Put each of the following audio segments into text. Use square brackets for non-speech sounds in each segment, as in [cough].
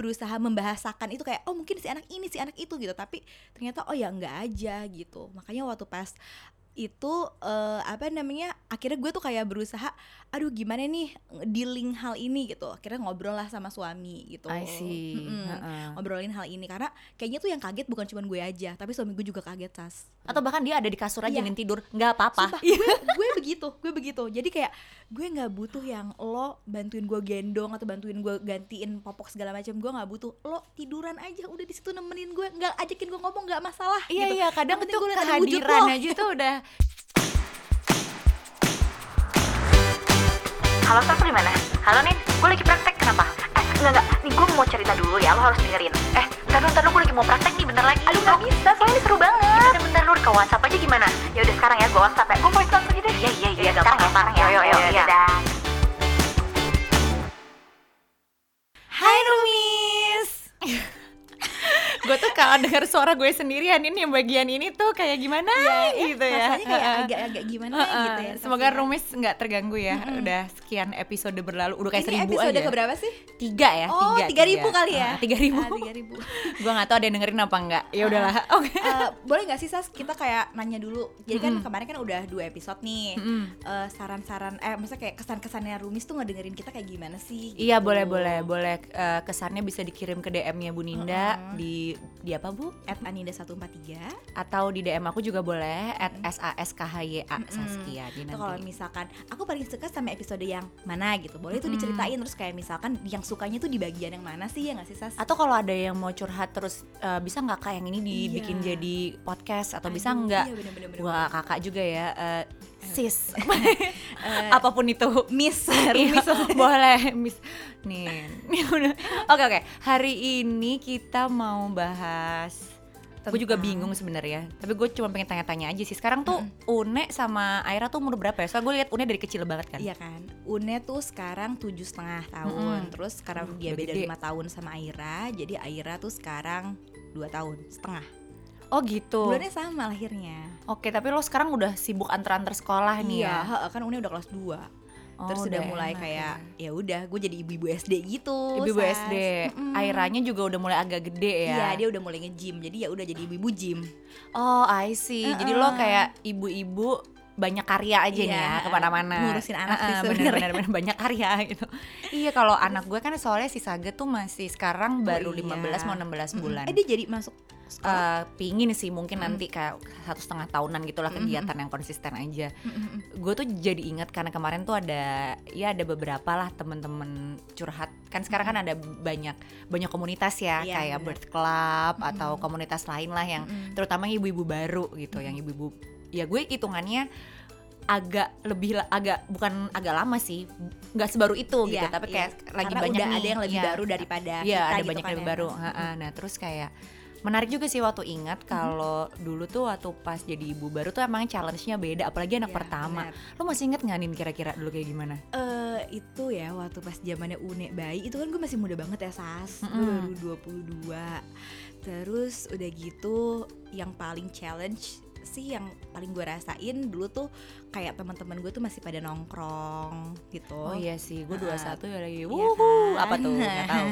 berusaha membahasakan itu kayak oh mungkin si anak ini si anak itu gitu. Tapi ternyata oh ya enggak aja gitu. Makanya waktu pas itu eh, apa namanya akhirnya gue tuh kayak berusaha aduh gimana nih dealing hal ini gitu akhirnya ngobrol lah sama suami gitu I see. Mm-mm. Heeh. ngobrolin hal ini karena kayaknya tuh yang kaget bukan cuma gue aja tapi suami gue juga kaget sas Atau bahkan dia ada di kasur aja nih tidur, nggak apa-apa. Gue, gue begitu, gue begitu. Jadi kayak gue nggak butuh yang lo bantuin gue gendong atau bantuin gue gantiin popok segala macam. Gue nggak butuh. Lo tiduran aja udah di situ nemenin gue, nggak ajakin gue ngomong nggak masalah. Iya gitu. iya, kadang tuh kehadiran aja tuh udah Halo Saf, di mana? Halo Nin, gue lagi praktek, kenapa? Eh, enggak, enggak, nih gue mau cerita dulu ya, lo harus dengerin. Eh, ntar dulu, ntar dulu, gue lagi mau praktek nih, bentar lagi. Aduh, gak bisa, soalnya ini seru banget. Bentar, bentar, lu ke WhatsApp aja gimana? Ya udah sekarang ya, gue WhatsApp ya. Gue voice note aja deh. Iya, iya, iya, sekarang ya, sekarang ya. Yo, yo, yo, dadah. Hai Rumis Gue tuh kalau denger suara gue sendirian ini yang bagian ini tuh kayak gimana gitu ya Rasanya kayak agak-agak gimana Heeh. gitu ya. Semoga. Rumis nggak terganggu ya Udah sekian episode berlalu Udah kayak Ini seribu episode aja keberapa sih? Tiga ya Oh, tiga ribu kali ya? Tiga ribu Ah, tiga ribu. [laughs] Gue gak tau ada yang dengerin apa enggak Ya udahlah [laughs] Oke Eh, boleh nggak sih Sas kita kayak nanya dulu jadi kan kemarin kan udah dua episode nih. Eh, saran-saran eh maksudnya kayak kesan-kesannya Rumis tuh ngedengerin kita kayak gimana sih Iya gitu. boleh boleh boleh Eh, kesannya bisa dikirim ke DM-nya Bu Ninda Heeh. di di apa Bu? at Aninda 143 Atau di DM aku juga boleh at saskHya Saskia di Atau kalau nanti. misalkan aku paling suka sama episode yang mana gitu boleh tuh Mm-mm. diceritain terus kayak misalkan yang sukanya tuh di bagian yang mana sih ya nggak sih Sas? Atau kalau ada yang mau curhat terus eh, bisa nggak kak yang ini dibikin Iya. jadi podcast atau bisa Aduh, nggak? iya. Gua kakak juga ya eh, sis. [laughs] [laughs] Eh, apa pun itu. Miss. [laughs] Iya, Rumis boleh Miss. Nih. Oke oke. Hari ini kita mau bahas gue juga Tentang- bingung sebenarnya tapi gue cuma pengen tanya-tanya aja sih. Sekarang tuh Une sama Aira tuh umur berapa ya? Soalnya gue lihat Une dari kecil banget kan. Iya kan, Une tuh sekarang tujuh setengah tahun, Mm-mm. terus karena Uh, dia beda lima tahun sama Aira, jadi Aira tuh sekarang dua tahun setengah. Oh gitu Bulannya sama lahirnya. oke tapi lo sekarang udah sibuk antar-antar sekolah nih Iya, ya heeh, kan Une udah kelas 2 Oh, Terus udah mulai enak kayak ya. ya udah, gue jadi ibu-ibu SD gitu. ibu Sas. SD Mm-mm. Airanya juga udah mulai agak gede ya Iya, dia udah mulai nge-gym. Jadi ya udah jadi ibu-ibu gym. oh I see jadi lo kayak ibu-ibu banyak karya aja nih Iya, ya ke mana-mana. Ngurusin anak sih Heeh, sebenarnya. bener-bener [laughs] bener, banyak karya gitu. [laughs] Iya kalau anak gue kan soalnya si Saga tuh masih sekarang baru iya. 15 mau 16 bulan. Eh dia jadi masuk sekolah. Eh, pingin sih mungkin nanti kayak satu setengah tahunan gitulah kegiatan yang konsisten aja. Gue tuh jadi ingat karena kemarin tuh ada ya ada beberapa lah temen-temen curhat. Kan sekarang kan ada banyak banyak komunitas ya Iya, kayak bener. birth club atau komunitas lain lah yang Mm-mm. terutama ibu-ibu baru gitu yang ibu-ibu ya gue hitungannya agak lebih agak bukan agak lama sih nggak sebaru itu gitu Iya, tapi iya. kayak lagi Karena banyak udah nih, ada yang lebih iya. baru daripada Iya, kita ada gitu banyak kan yang lebih ya. baru. Ha-ha. Nah, terus kayak menarik juga sih waktu ingat kalau dulu tuh waktu pas jadi ibu baru tuh emang challenge-nya beda, apalagi anak Iya, pertama. benar. Lo masih inget nggak nih kira-kira dulu kayak gimana? Eh itu ya waktu pas zamannya Une bayi itu kan gue masih muda banget ya Sas Mm-mm. baru 22 Terus udah gitu yang paling challenge sih yang paling gue rasain dulu tuh kayak teman-teman gue tuh masih pada nongkrong gitu Oh, iya sih, gue Nah, 21 ya lagi. iya Wuhu, kan? apa tuh? Nggak [laughs] tahu.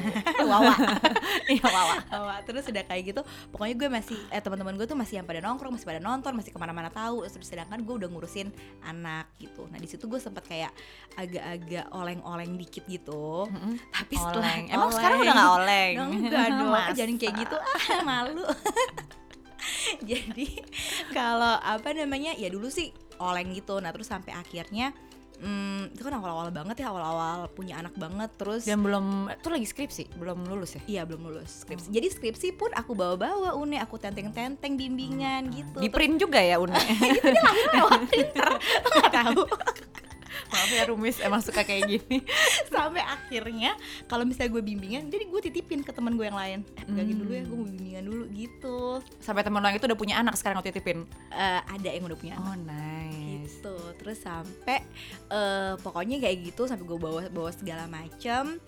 Wawa [laughs] Iya, wawa. [laughs] Wawa. Terus udah kayak gitu Pokoknya gue masih Eh teman-teman gue tuh masih yang pada nongkrong Masih pada nonton Masih ke mana-mana tahu Terus sedangkan gue udah ngurusin anak gitu Nah di situ gue sempat kayak Agak-agak oleng-oleng dikit gitu Mm-mm. Tapi setelah Oleng. Emang sekarang udah nggak oleng? Enggak dong? Jangan kayak gitu ah malu [laughs] Jadi kalau apa namanya Ya dulu sih oleng gitu Nah terus sampai akhirnya hmm, Itu kan awal-awal banget ya Awal-awal punya anak banget Terus Dan belum, tuh lagi skripsi, belum lulus ya? Iya belum lulus skripsi. Jadi skripsi pun aku bawa-bawa une, aku tenteng-tenteng bimbingan gitu. Di print juga ya, Une? [laughs] lewat printer, nggak tahu. [laughs] Maaf ya, Rumis, emang suka kayak gini. [laughs] Sampai akhirnya kalau misalnya gue bimbingan, jadi gue titipin ke teman gue yang lain. Eh pegangin Hmm. dulu ya, gue mau bimbingan dulu gitu. Sampai temen lo yang itu udah punya anak sekarang waktu titipin. Eh, ada yang udah punya anak. Oh, nice. gitu terus sampai eh, pokoknya kayak gitu sampai gue bawa bawa segala macam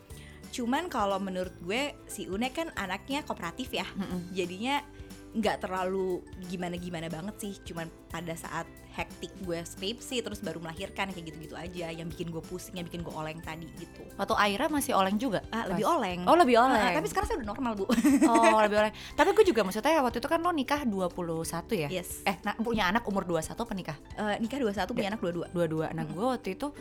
cuman kalau menurut gue si Une kan anaknya kooperatif ya Mm-mm. jadinya nggak terlalu gimana-gimana banget sih cuman pada saat hektik gue skripsi terus baru melahirkan kayak gitu-gitu aja yang bikin gue pusing yang bikin gue oleng tadi gitu Waktu Aira masih oleng juga? ah, lebih oleng Oh lebih oleng. Ah, tapi sekarang saya udah normal bu Oh [laughs] lebih oleng. Tapi gue juga maksudnya waktu itu kan lo nikah 21 ya? yes Eh nah, punya anak umur 21 apa nikah? Eh, nikah 21 punya anak 22 Dua-dua. Nah gue waktu itu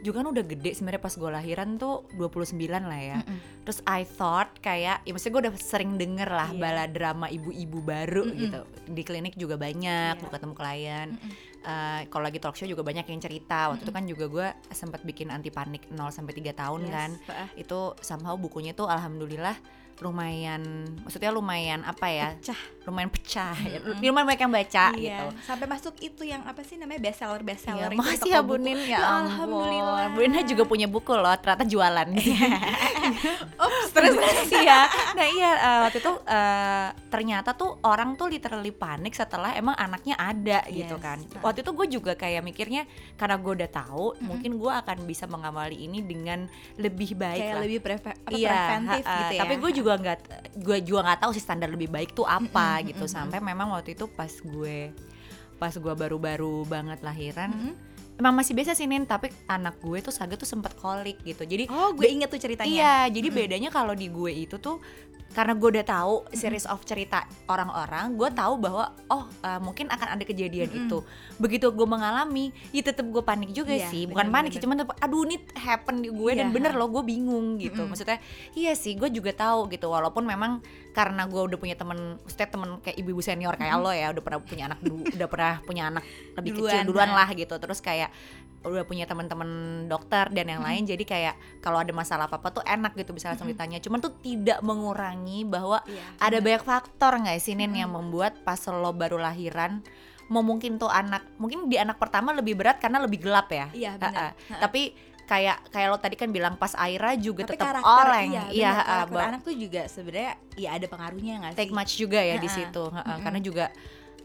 juga kan udah gede sebenarnya pas gue lahiran tuh 29 lah ya. Mm-mm. Terus I thought kayak, ya maksudnya gue udah sering denger lah Iya. bala drama ibu-ibu baru Mm-mm. gitu. Di klinik juga banyak, Iya. gue ketemu klien. Mm-mm. Eh, kalau lagi talk show juga banyak yang cerita. Waktu itu kan juga gue sempat bikin anti panik 0 sampai 3 tahun Yes, kan. Itu somehow bukunya tuh alhamdulillah lumayan maksudnya lumayan apa ya? pecah Lumayan pecah. ya. Mm-mm. Lumayan banyak yang baca iya. gitu. sampai masuk itu yang apa sih namanya best seller best Iya, makasih toko ya. Bunin ya, Ya, alhamdulillah. Bunin juga punya buku loh, ternyata jualan. [laughs] Ups, terus iya. Nah iya eh, waktu itu eh, ternyata tuh orang tuh literally panik setelah emang anaknya ada gitu Yes. kan. Ah. Waktu itu gue juga kayak mikirnya karena gue udah tahu, mungkin gue akan bisa mengawali ini dengan lebih baik kayak lah. lebih preve- apa, Iya, preventif ha-ha. gitu ya Tapi gue juga nggak, gue juga nggak tahu sih standar lebih baik tuh apa Mm-mm, gitu. mm-mm. Sampai memang waktu itu pas gue, pas gue baru-baru banget lahiran, Mm-mm. emang masih biasa sih Nin. Tapi anak gue tuh Saga tuh sempet kolik gitu. Jadi oh gue inget tuh ceritanya Iya, jadi bedanya kalau di gue itu tuh karena gue udah tahu series of cerita orang-orang, gue tahu bahwa oh uh, mungkin akan ada kejadian Mm-mm. itu. Begitu gue mengalami, ya tetap gue panik juga Iya, sih. Bukan bener, panik sih, cuman tetep, aduh ini happen di gue dan Iya. bener loh gue bingung gitu. Mm-mm. Maksudnya iya sih, gue juga tahu gitu. Walaupun memang karena gue udah punya temen, maksudnya temen kayak ibu-ibu senior kayak lo ya, udah pernah punya anak dulu, udah pernah punya anak lebih kecil Duluan, duluan nah. lah gitu. Terus kayak udah punya teman-teman dokter dan yang lain jadi kayak kalau ada masalah apa-apa tuh enak gitu bisa langsung ditanya cuman tuh tidak mengurangi bahwa Iya, ada bener. banyak faktor nggak sih Nin yang membuat pas lo baru lahiran mau mungkin tuh anak mungkin di anak pertama lebih berat karena lebih gelap ya? Iya benar. Tapi kayak kayak lo tadi kan bilang pas Aira juga tapi tetap karakter oleng. iya, iya bener, ba- anak tuh juga sebenarnya ya ada pengaruhnya nggak sih? take much juga ya di situ ha-ha. Mm-mm. karena juga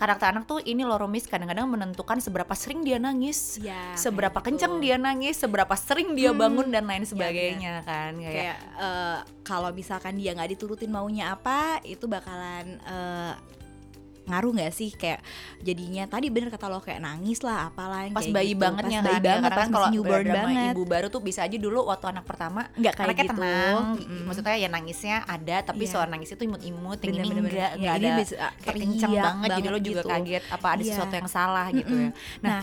karakter anak tuh ini loh Romis. Kadang-kadang menentukan seberapa sering dia nangis Iya, seberapa kayak gitu. kenceng dia nangis, seberapa sering dia Hmm, bangun dan lain iya, sebagainya kan. Kayak, kayak eh, kalau misalkan dia nggak diturutin maunya apa itu bakalan eh, ngaruh nggak sih kayak jadinya tadi bener kata lo kayak nangis lah apalah yang pas kayak bayi gitu. bangetnya pas bayi kan ya, banget kan kalau newborn banget ibu baru tuh bisa aja dulu waktu anak pertama nggak kayak gitu tenang, Mm-mm. maksudnya ya nangisnya ada tapi Iya. soal nangis itu imut-imut, yang ini enggak, Ya, ada bisa, kayak kenceng teriak banget, jadi lo banget juga gitu. kaget apa ada Iya. sesuatu yang salah gitu ya. Nah,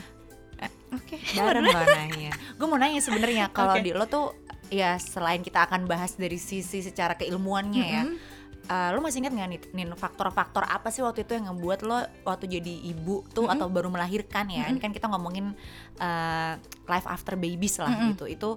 nah oke [laughs] Bareng gue nanya. Gue mau nanya sebenarnya kalau Oke. di lo tuh ya selain kita akan bahas dari sisi secara keilmuannya ya. Uh, lo masih ingat nggak nih, Nin, faktor-faktor apa sih waktu itu yang ngebuat lo waktu jadi ibu tuh Mm-mm. atau baru melahirkan ya? Ini Mm-mm. kan kita ngomongin uh, life after babies lah Mm-mm. gitu. Itu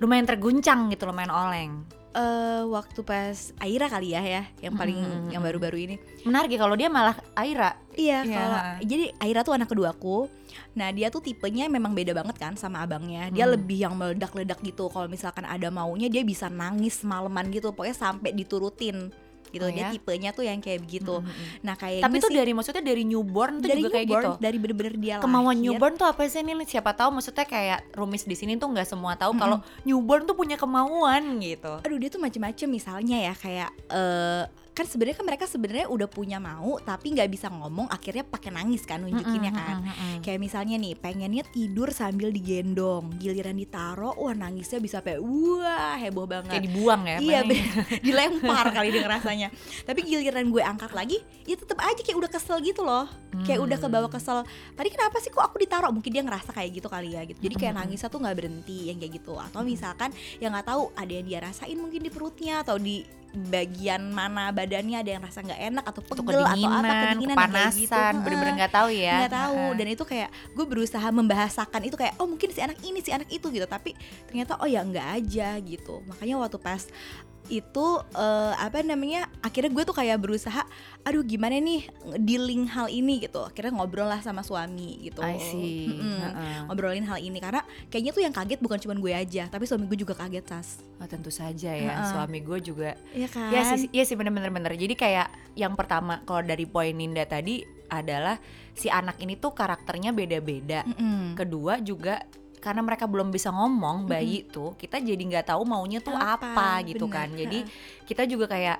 lumayan terguncang gitu, lumayan oleng. Eh, waktu pas Aira kali ya ya yang paling Mm-mm. yang baru-baru ini Menarik ya kalau dia malah Aira. Iya, Iya. kalau jadi Aira tuh anak keduaku. Nah, dia tuh tipenya memang beda banget kan sama abangnya. Dia Hmm. lebih yang meledak-ledak gitu. Kalau misalkan ada maunya dia bisa nangis maleman gitu. Pokoknya sampai diturutin gitu. Oh, dia ya? tipenya tuh yang kayak begitu. Mm-mm. Nah, kayaknya Tapi tuh sih dari maksudnya dari newborn tuh dari juga kayak newborn, gitu. dari bener-bener dia Kemauan lahir. newborn tuh apa sih nih? Siapa tahu maksudnya kayak rumis di sini tuh nggak semua tahu Mm-mm. kalau newborn tuh punya kemauan gitu. Aduh, dia tuh macem-macem misalnya ya kayak eh kan sebenarnya kan mereka sebenarnya udah punya mau tapi nggak bisa ngomong akhirnya pakai nangis kan nunjukinnya kan. Kayak misalnya nih pengennya tidur sambil digendong Giliran ditaro wah nangisnya bisa sampai wah heboh banget. Kayak dibuang ya. Iya [laughs] dilempar [laughs] kali dia ngerasanya. Tapi giliran gue angkat lagi ya tetep aja kayak udah kesel gitu loh. Kayak udah Hmm. kebawa kesel Tadi kenapa sih kok aku ditaruh? Mungkin dia ngerasa kayak gitu kali ya gitu. Jadi kayak Hmm. nangisnya tuh gak berhenti yang kayak gitu. Atau misalkan yang nggak tahu ada yang dia rasain mungkin di perutnya Atau di bagian mana badannya ada yang rasa nggak enak atau pegel atau apa kedinginan, gitu. kepanasan, Heeh bener-bener nggak tahu ya. nggak tahu Heeh. dan itu kayak gue berusaha membahasakan itu kayak oh mungkin si anak ini si anak itu gitu tapi ternyata oh ya enggak aja gitu makanya waktu pas itu eh, apa namanya akhirnya gue tuh kayak berusaha aduh gimana nih dealing hal ini gitu akhirnya ngobrol lah sama suami gitu I see. Mm-mm. Heeh. ngobrolin hal ini karena kayaknya tuh yang kaget bukan cuma gue aja tapi suami gue juga kaget tas Oh, tentu saja ya. Heeh. Suami gue juga Iya kan Iya sih, iya sih bener-bener bener. Jadi kayak yang pertama kalau dari poin Ninda tadi adalah si anak ini tuh karakternya beda-beda. Mm-mm. Kedua juga karena mereka belum bisa ngomong bayi tuh, kita jadi nggak tahu maunya tuh apa, Apa, gitu bener. kan. Jadi kita juga kayak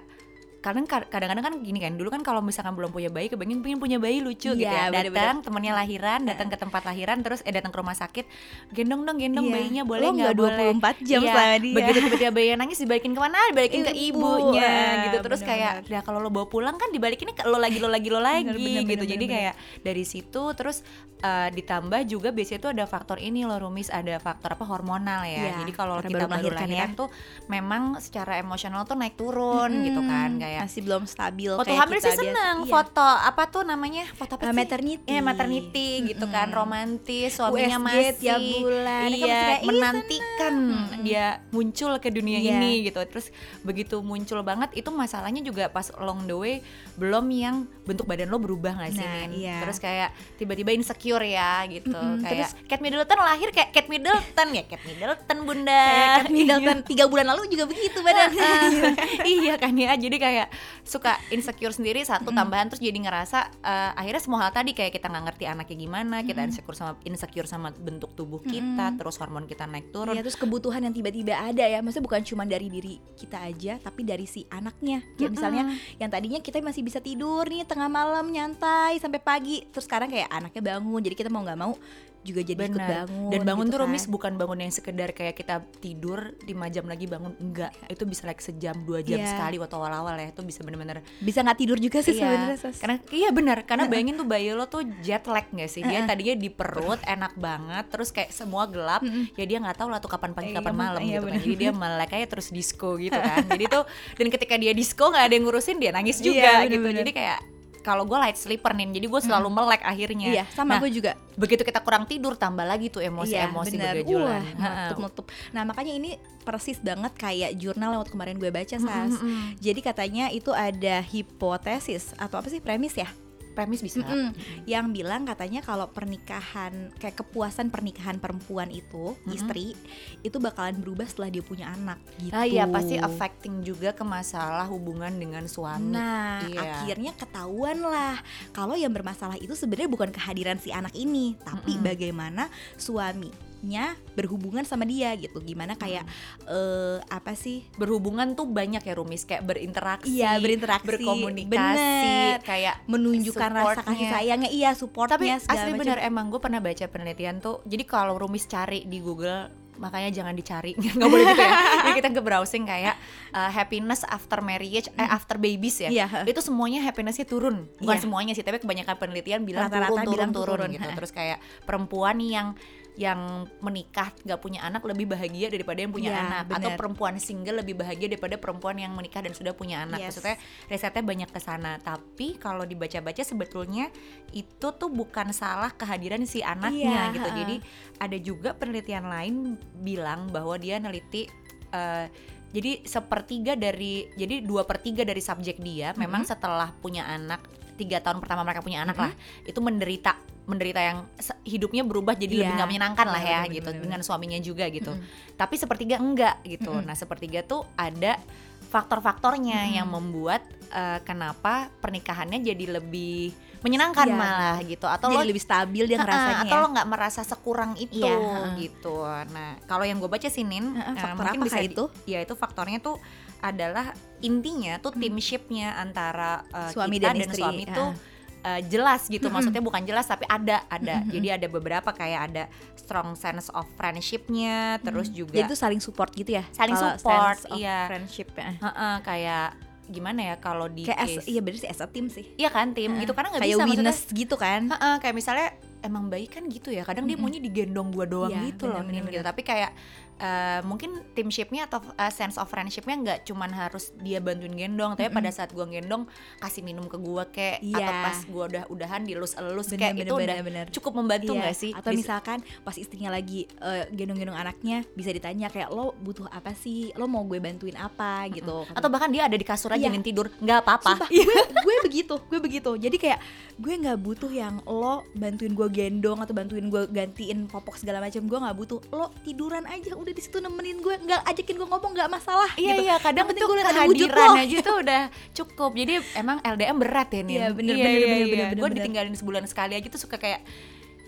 kadang kadang-kadang kan gini kan dulu kan kalau misalkan belum punya bayi kepengen pengen punya bayi lucu gitu Iya, ya datang temennya lahiran datang ke tempat lahiran terus eh datang ke rumah sakit gendong dong gendong Iya. bayinya boleh nggak boleh 24 jam Iya, sama dia. begitu tiba-tiba bayinya nangis dibalikin ke mana dibalikin ke Ibu, ibunya ah, gitu terus kayak bener-bener. ya kalau lo bawa pulang kan dibalikinnya ke lo lagi lo lagi lo lagi Bener, bener, gitu bener, jadi bener. kayak dari situ terus eh, ditambah juga biasanya tuh ada faktor ini loh Rumis ada faktor apa hormonal ya Iya, jadi kalau kita baru lahiran ya. tuh memang secara emosional tuh naik turun gitu kan kayak masih belum stabil foto kayak hamil kita sih seneng Iya. foto apa tuh namanya foto apa Uh, sih maternity. Iya maternity gitu kan romantis suaminya USG masih tiap bulan. Kan iya kayak, "Ih, menantikan seneng." dia muncul ke dunia Iya. ini gitu terus begitu muncul banget itu masalahnya juga pas along the way belum yang bentuk badan lo berubah nggak sih Nah, iya. terus kayak tiba-tiba insecure ya gitu. Mm-mm, kayak terus- Kate Middleton lahir kayak Kate Middleton ya Kate Middleton bunda. Kayak Kate Middleton tiga bulan lalu juga begitu badannya. [laughs] iya. Kan ya jadi kayak suka insecure sendiri satu tambahan terus jadi ngerasa eh, akhirnya semua hal tadi kayak kita nggak ngerti anaknya gimana kita insecure sama insecure sama bentuk tubuh kita terus hormon kita naik turun. Iya, terus kebutuhan yang tiba-tiba ada ya. Maksudnya bukan cuma dari diri kita aja, tapi dari si anaknya. Kayak misalnya yang tadinya kita masih bisa tidur nih tengah malam nyantai sampai pagi, terus sekarang kayak anaknya bangun, jadi kita mau nggak mau juga jadi ikut Benar. bangun. dan bangun gitu tuh kan. Romis bukan bangun yang sekedar kayak kita tidur 5 jam lagi bangun enggak. Itu bisa like sejam dua jam Iya. sekali waktu awal-awal ya. Itu bisa bener-bener bisa nggak tidur juga sih Iya, sebenarnya. Karena iya benar karena bayangin tuh bayi lo tuh jet lag nggak sih? Dia tadinya di perut enak banget terus kayak semua gelap. Ya dia nggak tahu lah tuh kapan pagi Iya, kapan malam iya, gitu kan. jadi dia melek aja terus disco gitu kan. Jadi tuh dan ketika dia disco nggak ada yang ngurusin dia nangis Iya, juga gitu. benar-benar. jadi kayak kalau gue light sleeper nih jadi gue selalu melek akhirnya Iya, sama Nah, gue juga. begitu kita kurang tidur tambah lagi tuh emosi-emosi Iya, bergejolak meletup-meletup. Nah, makanya ini persis banget kayak jurnal yang waktu kemarin gue baca, Sas. Mm-mm. Jadi katanya itu ada hipotesis atau apa sih premis ya? Premis bisa Mm-mm. Yang bilang katanya kalau pernikahan kayak kepuasan pernikahan perempuan itu istri itu bakalan berubah setelah dia punya anak gitu. Ah iya pasti affecting juga ke masalah hubungan dengan suami. Nah, Iya. akhirnya ketahuan lah kalau yang bermasalah itu sebenarnya bukan kehadiran si anak ini, tapi bagaimana suaminya berhubungan sama dia gitu. Gimana kayak eh apa sih? berhubungan tuh banyak ya Rumis kayak berinteraksi, Iya, berinteraksi. berkomunikasi, Bener. kayak menunjukkan rasa kasih sayangnya iya supportnya Tapi asli macam. benar emang gue pernah baca penelitian tuh. Jadi kalau Rumis cari di Google makanya jangan dicari [laughs] nggak boleh gitu ya [laughs] jadi kita ke browsing kayak uh, happiness after marriage eh after babies ya Iya. itu semuanya happinessnya turun bukan Iya. semuanya sih tapi kebanyakan penelitian bilang Rata-rata turun turun bilang turun, turun, gitu terus kayak perempuan yang yang menikah nggak punya anak lebih bahagia daripada yang punya Iya, anak atau bener. perempuan single lebih bahagia daripada perempuan yang menikah dan sudah punya anak Yes. maksudnya risetnya banyak ke sana tapi kalau dibaca-baca sebetulnya itu tuh bukan salah kehadiran si anaknya Iya, gitu jadi ada juga penelitian lain bilang bahwa dia neliti eh, jadi sepertiga dari jadi dua per tiga dari subjek dia memang Mm-hmm. setelah punya anak tiga tahun pertama mereka punya anak lah itu menderita menderita yang hidupnya berubah jadi Iya. lebih nggak menyenangkan lah Iya, ya bener, gitu bener, dengan suaminya juga gitu Mm-mm. tapi sepertiga enggak gitu Mm-mm. nah sepertiga tuh ada faktor-faktornya Mm-mm. yang membuat eh, kenapa pernikahannya jadi lebih menyenangkan Iya, malah gitu atau jadi lo lebih stabil dia ngerasanya. atau lo nggak merasa sekurang itu Iya, ha-ha. gitu. Nah, kalau yang gue baca sih Nin, Ha-ha, eh, faktor mungkin bisa kayak di- itu? Ya itu faktornya tuh adalah intinya tuh teamshipnya antara eh, Suami kita dan dan, istri, suami tuh eh, jelas gitu. Maksudnya bukan jelas tapi ada ada. Jadi ada beberapa kayak ada strong sense of friendshipnya, terus juga Jadi itu saling support gitu ya. Saling support, sense of iya. Friendship ya. Heeh, kayak gimana ya kalau di Kayak as, case- iya bener sih as a team sih. Iya kan tim gitu karena nggak bisa maksudnya Winners gitu kan. Heeh, kayak misalnya emang baik kan gitu ya kadang dia maunya digendong gua doang Iya, gitu loh bener, Nin, bener, gitu tapi kayak eh, mungkin teamshipnya atau eh, sense of friendshipnya nggak cuman harus dia bantuin gendong tapi pada saat gua gendong kasih minum ke gua kayak atau Iya. pas gua udah udahan dilus-elus Bener, kayak bener, itu bener, udah bener. cukup membantu Iya, nggak sih Atau Di- misalkan pas istrinya lagi eh, gendong-gendong anaknya bisa ditanya kayak lo butuh apa sih? Lo mau gue bantuin apa gitu. atau bahkan dia ada di kasur aja Iya. nih tidur nggak apa-apa gue [laughs] gue begitu, gue begitu. Jadi kayak gue nggak butuh yang lo bantuin gue gendong atau bantuin gue gantiin popok segala macam. Gue nggak butuh. Lo tiduran aja udah di situ nemenin gue, nggak ajakin gue ngomong nggak masalah. Iya gitu. iya kadang penting tuh gue ada wujud lo. aja tuh [laughs] udah cukup jadi emang LDM berat ya nih Iya, bener, bener, bener, bener, bener, gue ditinggalin sebulan sekali aja tuh suka kayak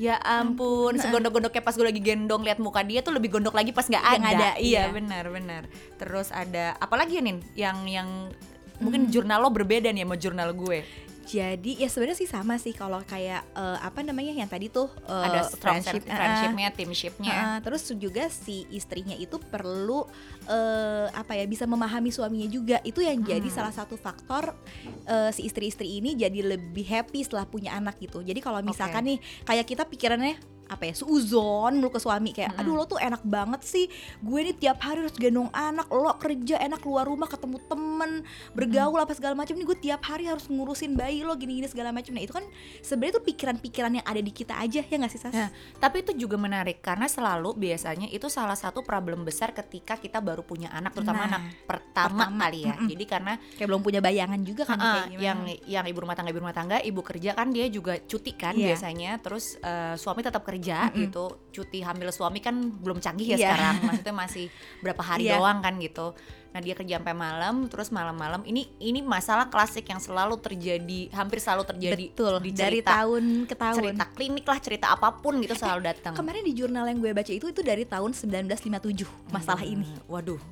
ya ampun segondok-gondoknya pas gue lagi gendong lihat muka dia tuh lebih gondok lagi pas nggak ada. ada, iya iya. benar benar terus ada apalagi ya nin yang yang mungkin jurnal lo berbeda nih sama jurnal gue Jadi ya sebenarnya sih sama sih kalau kayak eh, apa namanya yang tadi tuh eh, ada friendship, friendship, friendshipnya teamshipnya. Heeh, terus juga si istrinya itu perlu eh, apa ya bisa memahami suaminya juga. Itu yang jadi Hmm. salah satu faktor eh, si istri-istri ini jadi lebih happy setelah punya anak gitu. Jadi kalau misalkan nih kayak kita pikirannya apa ya suuzon mulu ke suami kayak aduh lo tuh enak banget sih gue nih tiap hari harus gendong anak lo kerja enak keluar rumah ketemu temen bergaul apa segala macam nih gue tiap hari harus ngurusin bayi lo gini-gini segala macam nah itu kan sebenarnya tuh pikiran-pikiran yang ada di kita aja ya nggak sih Sas? Nah, tapi itu juga menarik karena selalu biasanya itu salah satu problem besar ketika kita baru punya anak, terutama Nah, anak pertama, pertama, kali ya. mm-mm. Jadi karena kayak belum punya bayangan juga kan uh-uh, kayak gimana. yang yang ibu rumah tangga ibu rumah tangga, ibu kerja kan dia juga cuti kan Iya. biasanya. Terus eh, suami tetap kerja Mm-mm. gitu. Cuti hamil suami kan belum canggih ya Iya. sekarang. Maksudnya masih berapa hari [laughs] Iya. doang kan gitu. Nah dia kerja sampai malam, terus malam-malam ini ini masalah klasik yang selalu terjadi, hampir selalu terjadi betul di dari cerita, tahun ke tahun cerita klinik lah, cerita apa pun gitu selalu datang. kemarin di jurnal yang gue baca itu itu dari tahun 1957 masalah ini Hmm, Waduh,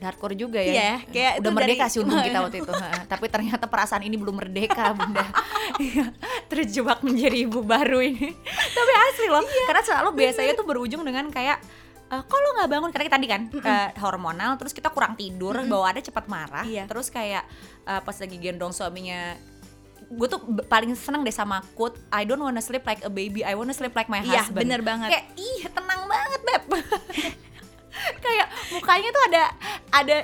hardcore juga ya. Iya, kayak udah merdeka dari- sih untung [laughs] kita waktu itu. Tapi ternyata perasaan ini belum merdeka, Bunda. [laughs] Iya, Terjebak menjadi ibu baru ini. Tapi asli loh, Iya, karena selalu biasanya tuh berujung dengan kayak eh, kok lo nggak bangun karena tadi kan eh, hormonal terus kita kurang tidur bawaannya cepat marah Iya. terus kayak eh, pas lagi gendong suaminya gue tuh paling seneng deh sama quote I don't wanna sleep like a baby I wanna sleep like my Iya, husband bener banget. kayak ih tenang banget beb [laughs] [laughs] kayak mukanya tuh ada ada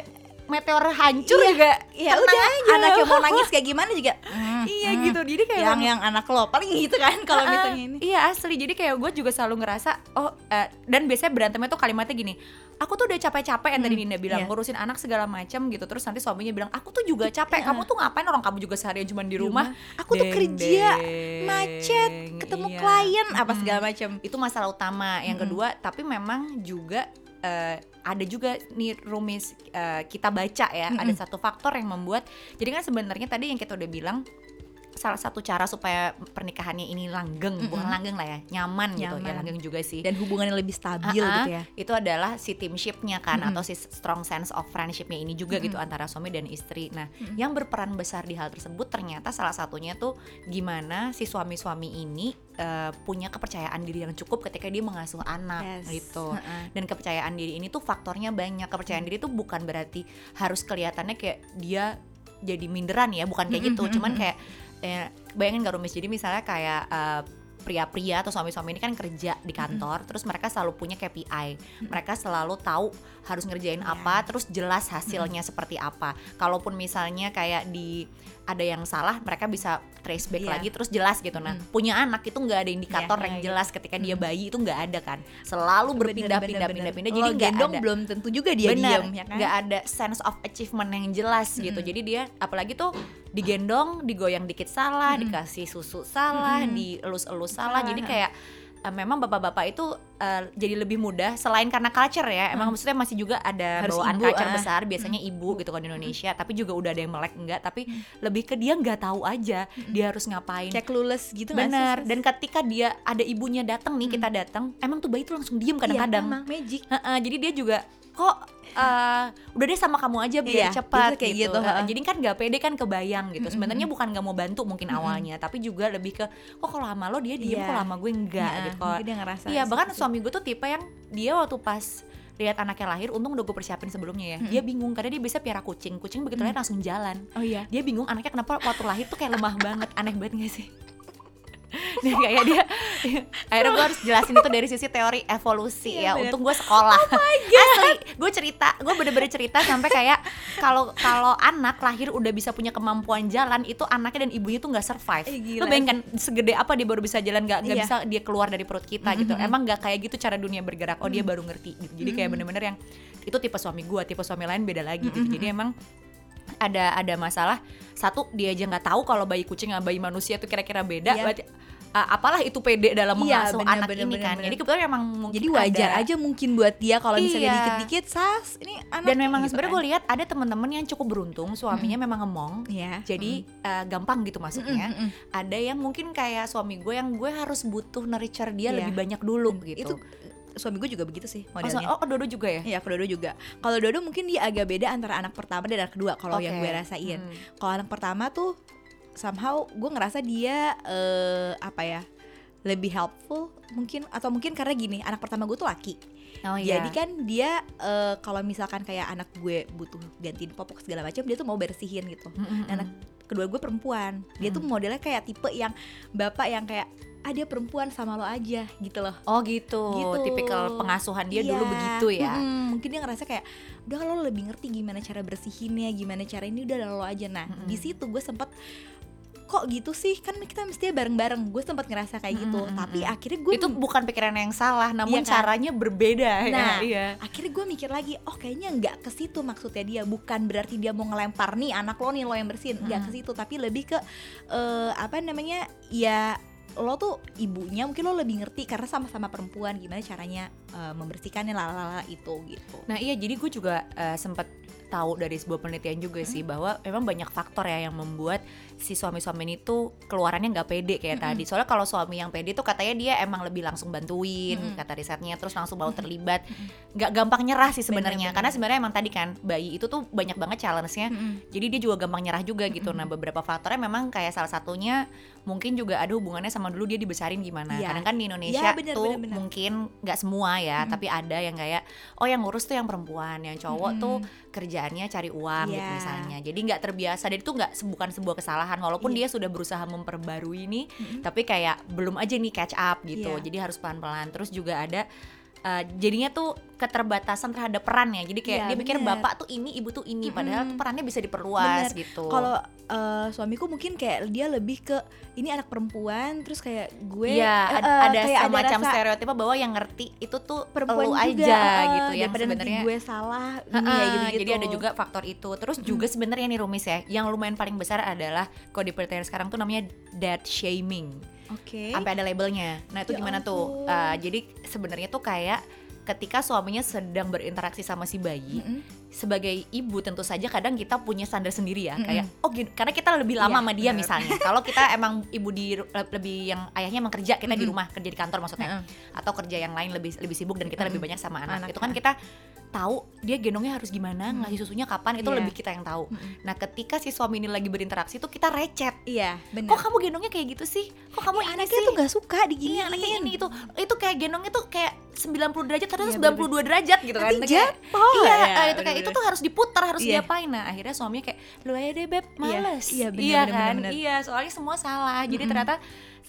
meteor hancur Iya, juga. Ya udah aja. anak yang mau [laughs] nangis kayak gimana juga. Mm, iya mm. gitu jadi kayak yang yang anak lo paling gitu kan kalau Ah, misalnya ini. Iya asli. Jadi kayak gue juga selalu ngerasa oh eh, dan biasanya berantemnya tuh kalimatnya gini aku tuh udah capek-capek yang tadi Hmm, Dinda bilang iya. ngurusin anak segala macam gitu. Terus nanti suaminya bilang aku tuh juga capek Iya. kamu tuh ngapain? Orang kamu juga seharian cuma di rumah. Aku tuh kerja deng. macet ketemu Iya. klien apa segala macam itu masalah utama. Yang kedua tapi memang juga eh, ada juga nih rumis eh, kita baca ya ada Mm-mm. satu faktor yang membuat jadi kan sebenarnya tadi yang kita udah bilang salah satu cara supaya pernikahannya ini langgeng bukan Mm-mm. langgeng lah ya nyaman, gitu ya Nyaman. langgeng juga sih dan hubungannya lebih stabil Ah, ah, gitu ya itu adalah si teamshipnya kan Mm-mm. atau si strong sense of friendshipnya ini juga gitu antara suami dan istri. Nah, yang berperan besar di hal tersebut ternyata salah satunya tuh gimana si suami-suami ini eh, punya kepercayaan diri yang cukup ketika dia mengasuh anak Yes. gitu. Heeh. Dan kepercayaan diri ini tuh faktornya banyak. Kepercayaan diri tuh bukan berarti harus kelihatannya kayak dia jadi minderan ya, bukan kayak gitu. Mm-mm, Cuman mm-mm. Kayak eh, bayangin gak rumis. Jadi misalnya kayak eh, pria-pria atau suami-suami ini kan kerja di kantor, terus mereka selalu punya KPI, mereka selalu tahu harus ngerjain Iya. apa, terus jelas hasilnya seperti apa. Kalaupun misalnya kayak di ada yang salah, mereka bisa trace back Iya. lagi, terus jelas gitu. Nah, punya anak itu nggak ada indikator Iya, yang iya, jelas ketika dia bayi itu nggak ada kan, selalu berpindah-pindah, pindah-pindah. Jadi nggak gendong ada belum tentu juga dia Bener, diam ya kan nggak ada sense of achievement yang jelas gitu. Jadi dia apalagi tuh digendong, digoyang dikit salah, dikasih susu salah, dielus-elus salah. Jadi kayak eh, memang bapak-bapak itu eh, jadi lebih mudah selain karena culture ya. Emang maksudnya masih juga ada Harus bawaan ibu, culture ah. besar, biasanya ibu gitu kan di Indonesia, tapi juga udah ada yang melek enggak, tapi lebih ke dia nggak tahu aja dia harus ngapain. kayak clueless gitu sih, Bener. Dan ketika dia ada ibunya datang nih, kita datang, emang tuh bayi tuh langsung diem Iya, kadang-kadang. emang magic Heeh, jadi dia juga kok eh, udah deh sama kamu aja biar Iya, cepat kayak gitu. gitu, heeh. jadi kan nggak pede kan kebayang gitu. Sebenarnya bukan nggak mau bantu mungkin awalnya, tapi juga lebih ke kok kalau sama lo dia diem Iya. kok lama gue enggak Iya, gitu. Mungkin dia ngerasa iya bahkan suami gue tuh tipe yang dia waktu pas lihat anaknya lahir, untung udah gue persiapin sebelumnya ya. Dia bingung karena dia bisa piara kucing, kucing begitu lahir langsung jalan. oh iya Dia bingung anaknya kenapa waktu lahir tuh kayak lemah banget, aneh banget gak sih? Dan kayak dia akhirnya gue harus jelasin itu dari sisi teori evolusi Iya, ya bener. untung gue sekolah. Asli gue cerita gue bener-bener cerita sampai kayak kalau kalau anak lahir udah bisa punya kemampuan jalan itu anaknya dan ibunya tuh nggak survive. Eh, lo bayangkan segede apa dia baru bisa jalan nggak nggak Iya. bisa dia keluar dari perut kita gitu. emang nggak kayak gitu cara dunia bergerak. Oh dia baru ngerti gitu. Jadi kayak bener-bener yang itu tipe suami gue tipe suami lain beda lagi gitu. Jadi emang ada ada masalah satu dia aja nggak tahu kalau bayi kucing sama bayi manusia tuh kira-kira beda Iya. berarti uh, apalah itu pede dalam Iya, mengasuh bener, anak bener, ini bener, kan bener. jadi kebetulan memang mungkin jadi wajar ada- aja mungkin buat dia kalau misalnya Iya. dikit-dikit sas ini anak dan memang gitu sebenarnya kan. gue lihat ada teman-teman yang cukup beruntung suaminya memang ngemong Iya. jadi uh, gampang gitu masuknya Mm-mm, mm-mm. ada yang mungkin kayak suami gue yang gue harus butuh nurture dia Iya. lebih banyak dulu Mm, gitu itu suami gue juga begitu sih Oh, modelnya. so- oh, Dodo juga ya? Iya, Dodo juga. Kalau Dodo mungkin dia agak beda antara anak pertama dan anak kedua kalau yang Oke. gue rasain. Hmm. Kalau anak pertama tuh somehow gue ngerasa dia eh apa ya? lebih helpful mungkin atau mungkin karena gini, anak pertama gue tuh laki. Oh iya. Jadi kan dia eh, kalau misalkan kayak anak gue butuh gantiin popok segala macam, dia tuh mau bersihin gitu. Mm-mm. Anak kedua gue perempuan. Dia tuh modelnya kayak tipe yang bapak yang kayak ah dia perempuan sama lo aja gitu loh. Oh gitu. Gitu. Tipikal pengasuhan dia Iya. dulu begitu ya. Mm-mm. mungkin dia ngerasa kayak udah lo lebih ngerti gimana cara bersihinnya, gimana cara ini udah lo aja. Nah Mm-mm. di situ gue sempet kok gitu sih kan kita mestinya bareng-bareng. Gue sempet ngerasa kayak gitu. Mm-mm. Tapi akhirnya gue Itu bukan pikiran yang salah, namun Iya kan? caranya berbeda Nah, ya. Iya. akhirnya gue mikir lagi, oh kayaknya nggak ke situ maksudnya dia, bukan berarti dia mau ngelempar nih anak lo nih lo yang bersihin, nggak ke situ, tapi lebih ke eh, apa namanya, ya lo tuh ibunya mungkin lo lebih ngerti karena sama-sama perempuan gimana caranya eh, membersihkannya lalala itu gitu. Nah iya jadi gue juga eh, sempat tahu dari sebuah penelitian juga sih bahwa memang banyak faktor ya yang membuat si suami-suami ini tuh keluarannya nggak pede kayak tadi. Soalnya kalau suami yang pede tuh katanya dia emang lebih langsung bantuin kata risetnya, terus langsung mau terlibat, nggak gampang nyerah sih sebenarnya. Karena sebenarnya emang tadi kan bayi itu tuh banyak banget challenge-nya. Jadi dia juga gampang nyerah juga gitu. Nah beberapa faktornya memang kayak salah satunya mungkin juga ada hubungannya sama dulu dia dibesarin gimana. Iya. Kadang kan di Indonesia Iya, bener, tuh bener, bener. mungkin nggak semua ya, tapi ada yang kayak oh yang ngurus tuh yang perempuan, yang cowok tuh kerjaannya cari uang gitu Iya. misalnya. Jadi nggak terbiasa dan itu nggak bukan sebuah kesalahan walaupun Iya. dia sudah berusaha memperbarui ini, tapi kayak belum aja nih catch up gitu. Iya. Jadi harus pelan-pelan. Terus juga ada eh, jadinya tuh keterbatasan terhadap perannya. Jadi kayak Iya, dia bener. bapak tuh ini, ibu tuh ini, padahal Mm-mm. tuh perannya bisa diperluas Bener. gitu. Kalau eh, suamiku mungkin kayak dia lebih ke ini anak perempuan, terus kayak gue ad- eh, ada kayak semacam rasa stereotip bahwa yang ngerti itu tuh perempuan juga aja eh, gitu ya sebenarnya. gue salah ini Heeh, ya gitu gitu Jadi ada juga faktor itu. Terus juga sebenarnya nih Rumis ya, yang lumayan paling besar adalah kalau di penelitian sekarang tuh namanya dad shaming. Oke Sampai ada labelnya. Nah, itu Ya gimana tuh? ampun. Eh, jadi sebenarnya tuh kayak ketika suaminya sedang berinteraksi sama si bayi, Mm-mm. sebagai ibu tentu saja kadang kita punya standar sendiri ya, Mm-mm. kayak oh gini, karena kita lebih lama Iya, sama dia bener. misalnya. [laughs] Kalau kita emang ibu di lebih yang ayahnya emang kerja, kita di Mm-mm. rumah, kerja di kantor maksudnya Heeh. atau kerja yang lain lebih lebih sibuk dan kita lebih Mm-mm. banyak sama anak. Anak, itu kan ah. kita tahu dia gendongnya harus gimana, Mm. ngasih susunya kapan itu Iya. lebih kita yang tahu. Mm-mm. Nah, ketika si suami ini lagi berinteraksi tuh kita recet. Iya, benar. Kok kamu gendongnya kayak gitu sih? Kok kamu ini anaknya sih? tuh gak suka Iya, diginiin. anaknya ini itu itu kayak gendongnya tuh kayak 90 derajat kadang Iya, 92 derajat gitu kan. Nanti jatuh. Iya, Ya, itu kayak itu tuh harus diputar, harus Iya. diapain. Nah, akhirnya suaminya kayak lu aja deh beb, Iya, males. iya, bener, iya bener, kan? bener, bener. Iya, soalnya semua salah. Jadi Mm-mm. ternyata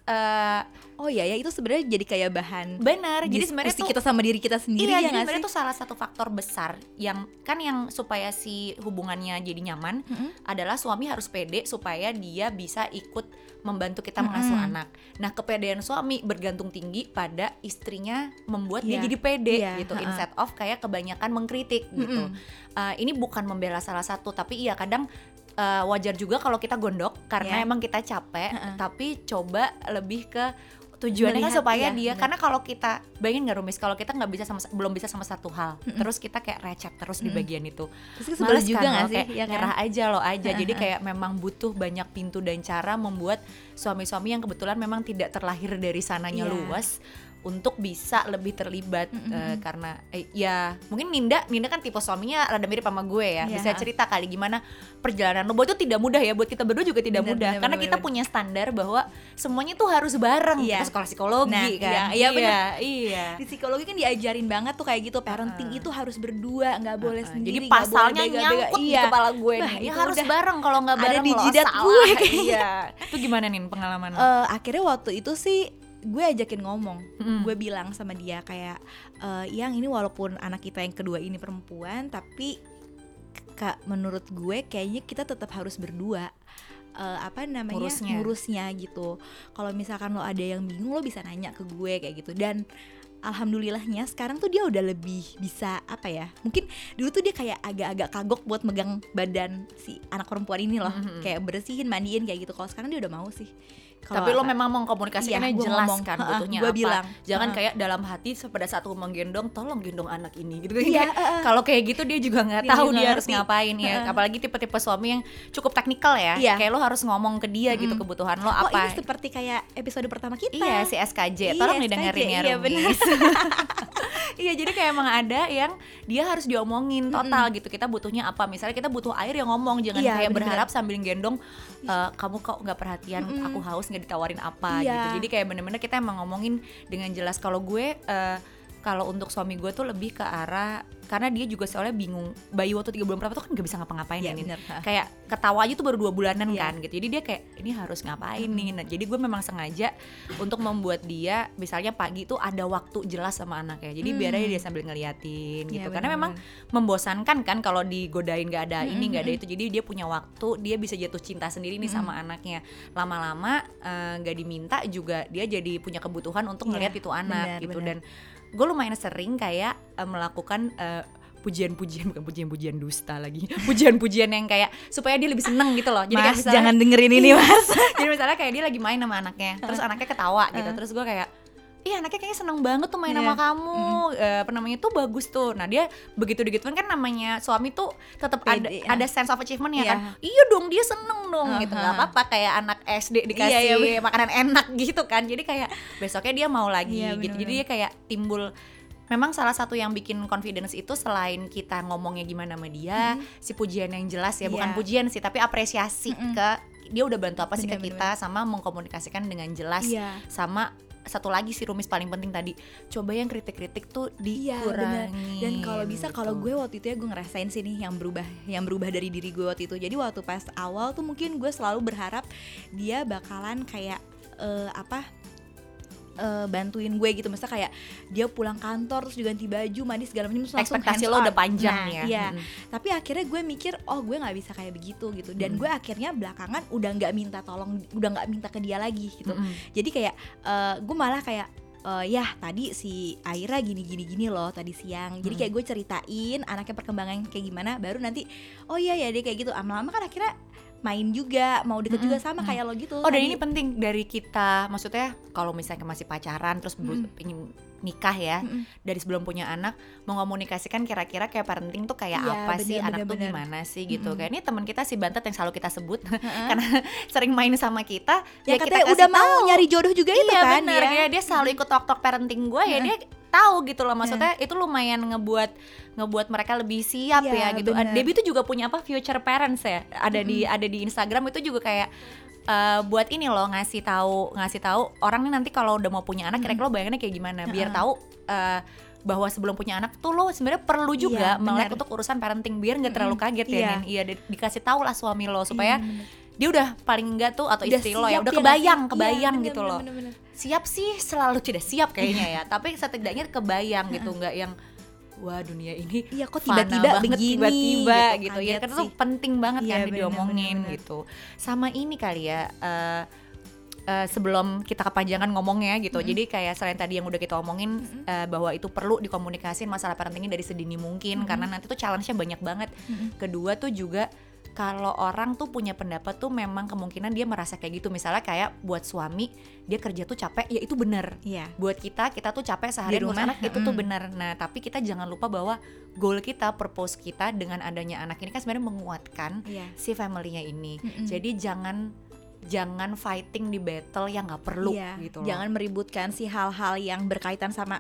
eh Oh iya ya itu sebenarnya jadi kayak bahan benar. Jadi sebenarnya tuh kita sama diri kita sendiri iya, ya jadi sebenarnya itu salah satu faktor besar yang kan yang supaya si hubungannya jadi nyaman Mm-mm. adalah suami harus pede supaya dia bisa ikut membantu kita Mm-mm. mengasuh anak. Nah, kepedean suami bergantung tinggi pada istrinya membuat dia Iya. jadi pede Iya, gitu ha-ha. instead of kayak kebanyakan mengkritik gitu. Mm-mm. Uh, ini bukan membela salah satu, tapi iya kadang uh, wajar juga kalau kita gondok karena Iya. emang kita capek, Ha-ha. tapi coba lebih ke tujuannya kan supaya iya, dia bener. karena kalau kita bayangin nggak rumis kalau kita nggak bisa sama belum bisa sama satu hal Mm-mm. terus kita kayak recet terus di Mm-mm. bagian itu Terus Males juga kan nggak lo, sih? kayak Ya kan? nyerah aja lo aja jadi kayak memang butuh banyak pintu dan cara membuat suami-suami yang kebetulan memang tidak terlahir dari sananya Iya. luas untuk bisa lebih terlibat Mm-mm. eh, karena eh, ya mungkin Ninda Ninda kan tipe suaminya rada mirip sama gue ya Iya. bisa cerita kali gimana perjalanan lo bahwa itu tidak mudah ya buat kita berdua juga tidak Bener, mudah bener, karena bener, kita bener. punya standar bahwa semuanya tuh harus bareng Iya. kita sekolah psikologi Nah, kan iya, iya, iya, iya. Di psikologi kan diajarin banget tuh kayak gitu parenting Heeh. itu harus berdua nggak boleh Heeh, sendiri jadi nggak boleh pasalnya bega-bega. nyangkut iya. di kepala gue Wah, nih. Ya harus bareng kalau nggak ada bareng di lo jidat gue [laughs] iya itu gimana nih pengalaman lo? Eh, akhirnya waktu itu sih gue ajakin ngomong. Mm-mm. gue bilang sama dia kayak eh, yang ini walaupun anak kita yang kedua ini perempuan tapi kak menurut gue kayaknya kita tetap harus berdua. Eh, apa namanya? Ngurusnya. ngurusnya gitu. Kalau misalkan lo ada yang bingung lo bisa nanya ke gue kayak gitu. Dan alhamdulillahnya sekarang tuh dia udah lebih bisa apa ya mungkin dulu tuh dia kayak agak-agak kagok buat megang badan si anak perempuan ini loh. Mhm. kayak bersihin mandiin kayak gitu. Kalau sekarang dia udah mau sih Kalau Tapi lo memang mengkomunikasikannya Iya, jelas ngomong. kan butuhnya gua apa. bilang. Jangan Heeh. kayak dalam hati pada saat gue menggendong, tolong gendong anak ini gitu. Iya, heeh. Kalau kayak gitu dia juga nggak tahu dia harus ngapain ya. Apalagi tipe-tipe suami yang cukup teknikal ya. Iya. Kayak lo harus ngomong ke dia gitu Mm-mm. kebutuhan lo Oh apa. ini seperti kayak episode pertama kita Iya si SKJ, Iya, tolong SKJ, didengerin ya iya. [laughs] Iya jadi kayak emang ada yang dia harus diomongin total gitu. Kita butuhnya apa? Misalnya kita butuh air yang ngomong. Jangan Iya, kayak bener-bener. berharap sambil gendong "Eh, kamu kok nggak perhatian? Aku haus nggak ditawarin apa? Iya. gitu. Jadi kayak bener-bener kita emang ngomongin dengan jelas. Kalau gue eh, kalau untuk suami gue tuh lebih ke arah karena dia juga soalnya bingung bayi waktu tiga bulan pertama tuh kan nggak bisa ngapa-ngapain Iya, ya bener. Ha. kayak ketawa aja tuh baru dua bulanan Iya. kan gitu. Jadi dia kayak ini harus ngapain nih? Nah, jadi gue memang sengaja untuk membuat dia misalnya pagi tuh ada waktu jelas sama anaknya. Jadi biar aja dia sambil ngeliatin Iya, gitu. Karena memang membosankan kan kalau digodain nggak ada ini nggak ada itu. Jadi dia punya waktu dia bisa jatuh cinta sendiri nih sama anaknya. Lama-lama eh, nggak diminta juga dia jadi punya kebutuhan untuk Iya, ngeliat itu anak benar, gitu. benar. dan gue lumayan sering kayak eh, melakukan eh, pujian-pujian bukan pujian-pujian dusta lagi. [laughs] Pujian-pujian yang kayak supaya dia lebih seneng gitu loh. Jadi kayak Mas, misalnya- jangan dengerin ini mas. [laughs] Jadi misalnya kayak dia lagi main sama anaknya terus anaknya ketawa gitu. Terus gue kayak Iya anaknya kayaknya seneng banget tuh main Iya. sama kamu Eh, apa namanya tuh bagus tuh nah dia begitu digituin kan namanya suami tuh tetap ada ya. ada sense of achievement ya Iya. kan iya dong dia seneng dong gitu nggak apa-apa kayak anak SD dikasih Iya, iya, makanan enak gitu kan jadi kayak besoknya dia mau lagi Iya, gitu jadi bener-bener. dia kayak timbul Memang salah satu yang bikin confidence itu selain kita ngomongnya gimana sama dia, si pujian yang jelas ya, bukan Iya. pujian sih, tapi apresiasi ke dia udah bantu apa sih ke Bener-bener. kita sama mengkomunikasikan dengan jelas Iya. sama satu lagi sih rumis paling penting tadi coba yang kritik-kritik tuh Iya dikurangi Dan kalau bisa kalau gitu. gue waktu itu ya gue ngerasain sih nih yang berubah, yang berubah dari diri gue waktu itu. Jadi waktu pas awal tuh mungkin gue selalu berharap dia bakalan kayak eh, apa? Eh, bantuin gue gitu Maksudnya kayak dia pulang kantor terus juga ganti baju mandi segala macam langsung ekspektasi lo on. udah panjang Nah, ya iya Mm-mm. tapi akhirnya gue mikir oh gue nggak bisa kayak begitu gitu dan Mm. gue akhirnya belakangan udah nggak minta tolong udah nggak minta ke dia lagi gitu Mm-mm. jadi kayak eh, gue malah kayak eh, ya tadi si Aira gini gini gini loh tadi siang jadi Hmm. kayak gue ceritain anaknya perkembangan kayak gimana baru nanti oh iya ya dia kayak gitu lama-lama kan akhirnya main juga mau deket juga sama kayak lo gitu. Oh dan ini penting dari kita maksudnya kalau misalnya masih pacaran terus ber- Mm-mm. ingin nikah ya Mm-mm. dari sebelum punya anak mengomunikasikan kira-kira kayak parenting tuh kayak Iya, apa sih? bener, anak tuh bener, bener. gimana sih gitu. Mm-mm. kayak ini teman kita si Bantet yang selalu kita sebut [laughs] karena [laughs] sering main sama kita ya, kita katanya kasih udah mau nyari jodoh juga itu iya kan bener ya. Kayak dia selalu ikut talk-talk parenting gue ya dia tahu gitu loh maksudnya itu lumayan ngebuat ngebuat mereka lebih siap Iya, ya gitu. bener. Debbie tuh juga punya apa future parents ya. Ada di ada di Instagram itu juga kayak eh, buat ini loh ngasih tahu ngasih tahu orang nih nanti kalau udah mau punya anak kira-kira lo bayangannya kayak gimana biar tahu eh, bahwa sebelum punya anak tuh lo sebenarnya perlu juga Iya, melek untuk urusan parenting biar nggak terlalu kaget ya Iya. Nin. Iya di- dikasih tahu lah suami lo supaya Iya, bener. Dia udah paling enggak tuh atau Udah istri lo ya udah nggak kebayang sih? kebayang Iya, bener, gitu bener, loh. bener, bener. siap sih selalu tidak siap kayaknya ya tapi setidaknya kebayang gitu nggak yang wah dunia ini Iya, kok tiba-tiba banget, begini, tiba-tiba gitu, gitu, ya karena tuh penting banget Iya, kan bener, diomongin bener, bener. gitu. Sama ini kali ya eh, eh, sebelum kita kepanjangan ngomongnya gitu. Jadi kayak selain tadi yang udah kita omongin eh, bahwa itu perlu dikomunikasin masalah parentingnya dari sedini mungkin karena nanti tuh challenge-nya banyak banget. Kedua tuh juga kalau orang tuh punya pendapat tuh memang kemungkinan dia merasa kayak gitu misalnya kayak buat suami dia kerja tuh capek ya itu bener Iya. buat kita kita tuh capek seharian ngurus rumah, anak itu tuh mm. benar nah tapi kita jangan lupa bahwa goal kita purpose kita dengan adanya anak ini kan sebenarnya menguatkan Iya. si familynya ini Mm-mm. jadi jangan jangan fighting di battle yang nggak perlu Iya, gitu loh. jangan meributkan si hal-hal yang berkaitan sama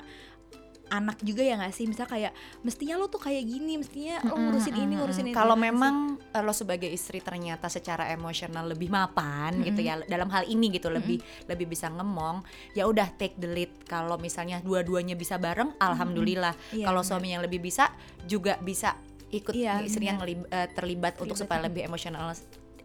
anak juga ya nggak sih misal kayak mestinya lo tuh kayak gini mestinya lo ngurusin ini ngurusin ini kalau memang eh, lo sebagai istri ternyata secara emosional lebih mapan gitu ya dalam hal ini gitu lebih lebih bisa ngemong ya udah take the lead kalau misalnya dua-duanya bisa bareng alhamdulillah Iya, kalau benar. suami yang lebih bisa juga bisa ikut Iya, istri yang benar. ngelib- eh, terlibat untuk Terlibat, supaya mm. lebih emosional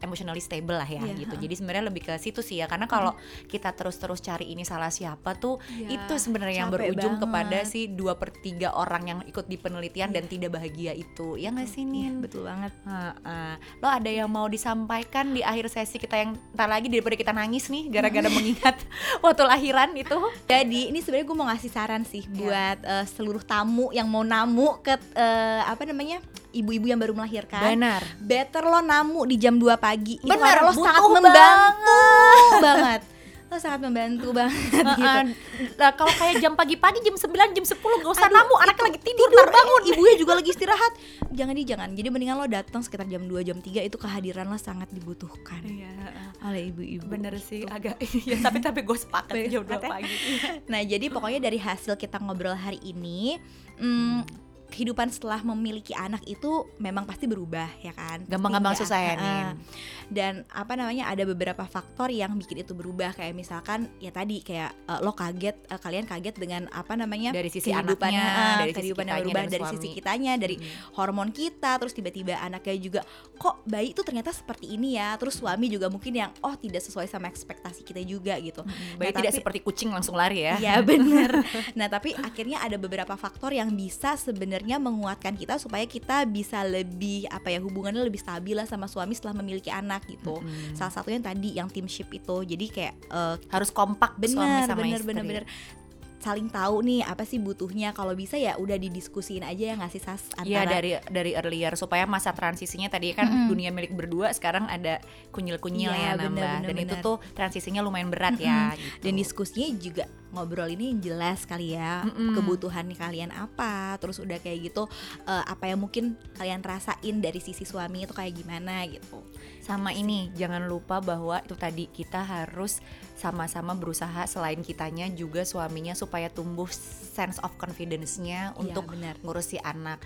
emotionally stable lah ya Iya, gitu. Jadi sebenarnya lebih ke situ sih ya karena kalau kita terus-terus cari ini salah siapa tuh Iya, itu sebenarnya yang berujung kepada banget. si dua per tiga orang yang ikut di penelitian dan tidak bahagia itu. Ya nggak sih Iya, Nin? betul banget Heeh. Lo ada yang mau disampaikan di akhir sesi kita yang ntar lagi daripada kita nangis nih gara-gara mengingat [laughs] waktu lahiran itu? Jadi ini sebenarnya gue mau ngasih saran sih Iya. buat eh, seluruh tamu yang mau namu ke eh, apa namanya ibu-ibu yang baru melahirkan. Benar. Better lo namu di jam 2 pagi. Itu karena lo sangat membantu [laughs] banget. lo sangat membantu banget gitu. Heeh. Nah, kalau kayak jam pagi-pagi jam 9 jam 10 gak usah Aduh, namu anaknya lagi tidur, tidur bangun. ibunya juga lagi istirahat jangan di jangan jadi mendingan lo datang sekitar jam 2 jam 3 itu kehadiran lo sangat dibutuhkan Iya, oleh ibu-ibu bener sih Gitu. agak [laughs] ya tapi tapi gue sepakat sih jam 2 Sepakat ya? pagi. [laughs] Nah, jadi pokoknya dari hasil kita ngobrol hari ini, hmm, kehidupan setelah memiliki anak itu memang pasti berubah ya kan. Gampang-gampang susah ya. Nin. Dan apa namanya ada beberapa faktor yang bikin itu berubah kayak misalkan ya tadi kayak eh, lo kaget, eh, kalian kaget dengan apa namanya Dari sisi kehidupannya, anaknya, eh, dari sisi kehidupan yang berubah dari suami. sisi kitanya, dari hormon kita, terus tiba-tiba anaknya juga kok bayi itu ternyata seperti ini ya. Terus suami juga mungkin yang oh tidak sesuai sama ekspektasi kita juga gitu. Bayi Nah, tidak tapi- seperti kucing langsung lari ya. Iya bener [laughs] Nah tapi akhirnya ada beberapa faktor yang bisa sebenarnya menguatkan kita supaya kita bisa lebih apa ya hubungannya lebih stabil lah sama suami setelah memiliki anak gitu. Mm-mm. Salah satunya tadi yang teamship itu. Jadi kayak eh, Harus kompak suami bener sama bener istri. bener bener saling tahu nih apa sih butuhnya kalau bisa ya udah didiskusiin aja ya ngasih sas antara Iya dari dari earlier supaya masa transisinya tadi kan Mm-mm. dunia milik berdua sekarang ada kunyil-kunyil Iya, ya bener, nambah bener, dan itu bener. tuh transisinya lumayan berat ya. Gitu. dan diskusinya juga ngobrol ini yang jelas kali ya Mm-mm. kebutuhan kalian apa terus udah kayak gitu eh, apa yang mungkin kalian rasain dari sisi suami itu kayak gimana gitu Sama ini jangan lupa bahwa itu tadi kita harus sama-sama berusaha selain kitanya juga suaminya supaya tumbuh sense of confidence-nya untuk benar ngurus si anak.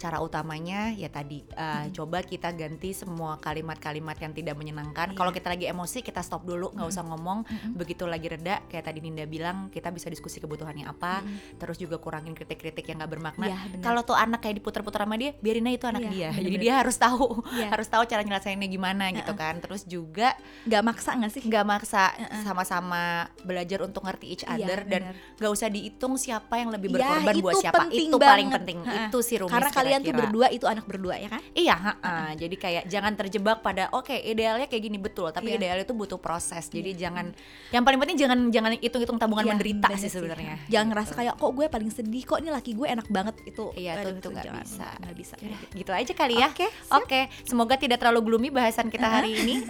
Cara utamanya ya tadi uh, coba kita ganti semua kalimat-kalimat yang tidak menyenangkan. Iya. Kalau kita lagi emosi kita stop dulu, nggak usah ngomong. Mm-mm. Begitu lagi reda, kayak tadi Ninda bilang kita bisa diskusi kebutuhannya apa. Mm-mm. Terus juga kurangin kritik-kritik yang nggak bermakna. Iya, benar. Kalau tuh anak kayak diputar-putar sama dia, biarin aja itu anak Iya, dia. Jadi bener-bener. dia harus tahu, Iya. harus tahu cara nyelesainnya gimana gitu kan. Terus juga nggak maksa nggak sih nggak maksa Heeh. sama-sama belajar untuk ngerti each Iya, other dan benar. nggak usah dihitung siapa yang lebih Iya, berkorban buat itu siapa. Itu paling banget. penting. Heeh. Itu sih karena kalian tuh kira-kira. berdua itu anak berdua ya kan Iya, ha-ha. jadi kayak jangan terjebak pada oke idealnya kayak gini betul, tapi Iya. idealnya itu butuh proses. Jadi jangan yang paling penting jangan jangan hitung-hitung tabungan Iya, menderita sih sebenarnya. jangan ngerasa kayak kok gue paling sedih kok ini laki gue enak banget itu Iya, aduh, tuh- tuh nggak bisa. nggak bisa Ya, gitu aja kali ya. Oke, Oke, semoga tidak terlalu gloomy bahasan kita hari ini.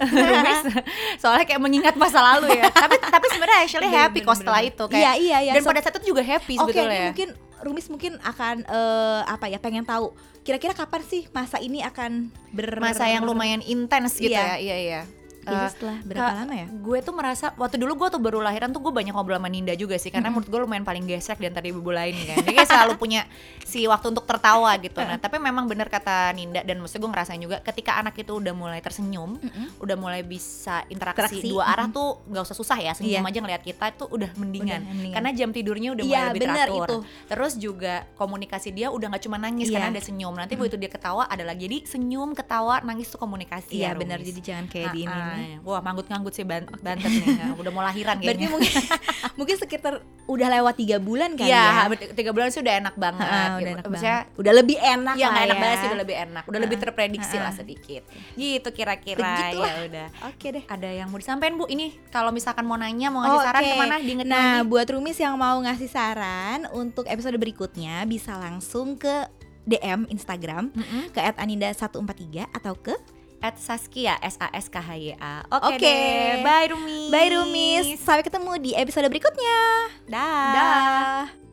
[laughs] Soalnya kayak mengingat masa lalu ya. tapi tapi sebenarnya actually happy kok setelah itu kayak. iya iya iya dan pada saat itu juga happy sebetulnya. mungkin Rumis mungkin akan eh, apa ya pengen tahu kira-kira kapan sih masa ini akan ber masa yang lumayan intens gitu Iya. ya. Iya, iya. Itu Eh, setelah berapa Kak, lama ya? gue tuh merasa waktu dulu gue tuh baru lahiran tuh gue banyak ngobrol sama Ninda juga sih karena menurut gue lumayan paling gesek di antara ibu lain kan. Dia selalu punya si waktu untuk tertawa gitu. Nah tapi memang bener kata Ninda dan maksudnya gue ngerasain juga ketika anak itu udah mulai tersenyum udah mulai bisa interaksi, Interaksi, dua arah tuh nggak usah susah ya senyum Iya. aja ngeliat kita itu udah mendingan. Udah mendingan. karena jam tidurnya udah Iya, mulai lebih bener teratur. itu. terus juga komunikasi dia udah nggak cuma nangis Iya. karena ada senyum. Nanti begitu dia ketawa ada lagi. Jadi senyum ketawa nangis tuh komunikasi Iya ya, benar. Jadi jangan kayak di ini Nih. ah. Wah manggut-nganggut sih ban bantet nih Nah, Udah mau lahiran [laughs] Berarti kayaknya mungkin [laughs] mungkin sekitar udah lewat tiga bulan Iya ya. ber- tiga bulan sih udah enak banget gitu. udah enak Maksudnya banget. Udah lebih enak Iya lah nggak enak ya. banget sih udah lebih enak Udah lebih Ah, terprediksi ah, lah ah. sedikit Gitu kira-kira ya udah Oke deh. Ada yang mau disampaikan Bu ini Kalau misalkan mau nanya Mau ngasih Oh, saran oke. ke mana Diingetin Nah, lagi buat Rumis yang mau ngasih saran untuk episode berikutnya bisa langsung ke DM Instagram Mm-mm. ke @aninda143 atau ke At Saskia S A S K H Y A Oke Oke. deh Bye Rumi Bye Rumis. Sampai ketemu di episode berikutnya. Dah Dah.